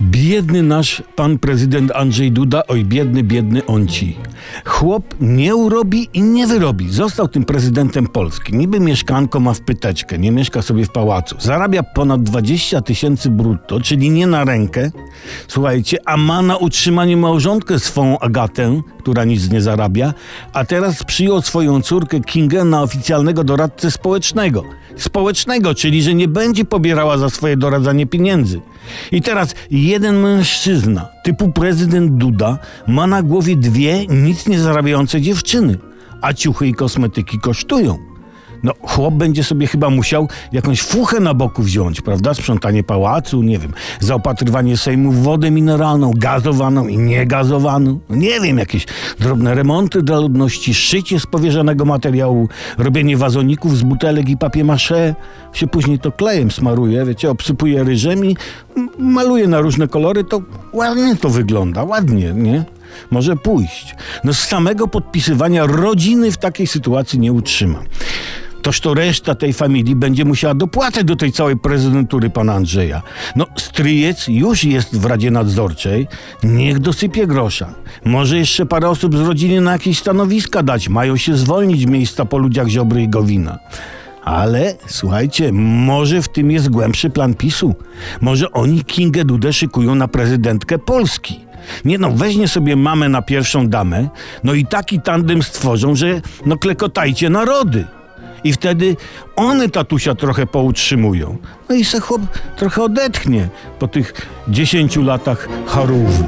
Biedny nasz pan prezydent Andrzej Duda, oj biedny, biedny on ci. Chłop nie urobi i nie wyrobi. Został tym prezydentem Polski. Niby mieszkanko ma w pyteczkę, nie mieszka sobie w pałacu. Zarabia ponad 20 tysięcy brutto, czyli nie na rękę. Słuchajcie, a ma na utrzymanie małżonkę swą Agatę, która nic nie zarabia, a teraz przyjął swoją córkę Kingę na oficjalnego doradcę społecznego. Społecznego, czyli że nie będzie pobierała za swoje doradzanie pieniędzy. I teraz jeden mężczyzna, typu prezydent Duda, ma na głowie dwie nic nie zarabiające dziewczyny, a ciuchy i kosmetyki kosztują. No, chłop będzie sobie chyba musiał jakąś fuchę na boku wziąć, prawda? Sprzątanie pałacu, nie wiem, zaopatrywanie Sejmu w wodę mineralną, gazowaną i niegazowaną. No, nie wiem, jakieś drobne remonty dla ludności, szycie z powierzonego materiału, robienie wazoników z butelek i papier-mâché. Się później to klejem smaruje, wiecie, obsypuje ryżem i m- maluje na różne kolory, to ładnie to wygląda, ładnie, nie? Może pójść. No z samego podpisywania rodziny w takiej sytuacji nie utrzyma. Toż to reszta tej familii będzie musiała dopłacać do tej całej prezydentury pana Andrzeja. No, stryjec już jest w Radzie Nadzorczej, niech dosypie grosza. Może jeszcze parę osób z rodziny na jakieś stanowiska dać, mają się zwolnić miejsca po ludziach Ziobry i Gowina. Ale słuchajcie, może w tym jest głębszy plan PiSu. Może oni Kingę Dudę szykują na prezydentkę Polski. Nie no, weźmie sobie mamę na pierwszą damę, no i taki tandem stworzą, że no klekotajcie narody. I wtedy one tatusia trochę poutrzymują. No i se chłop trochę odetchnie po tych 10 latach charówy.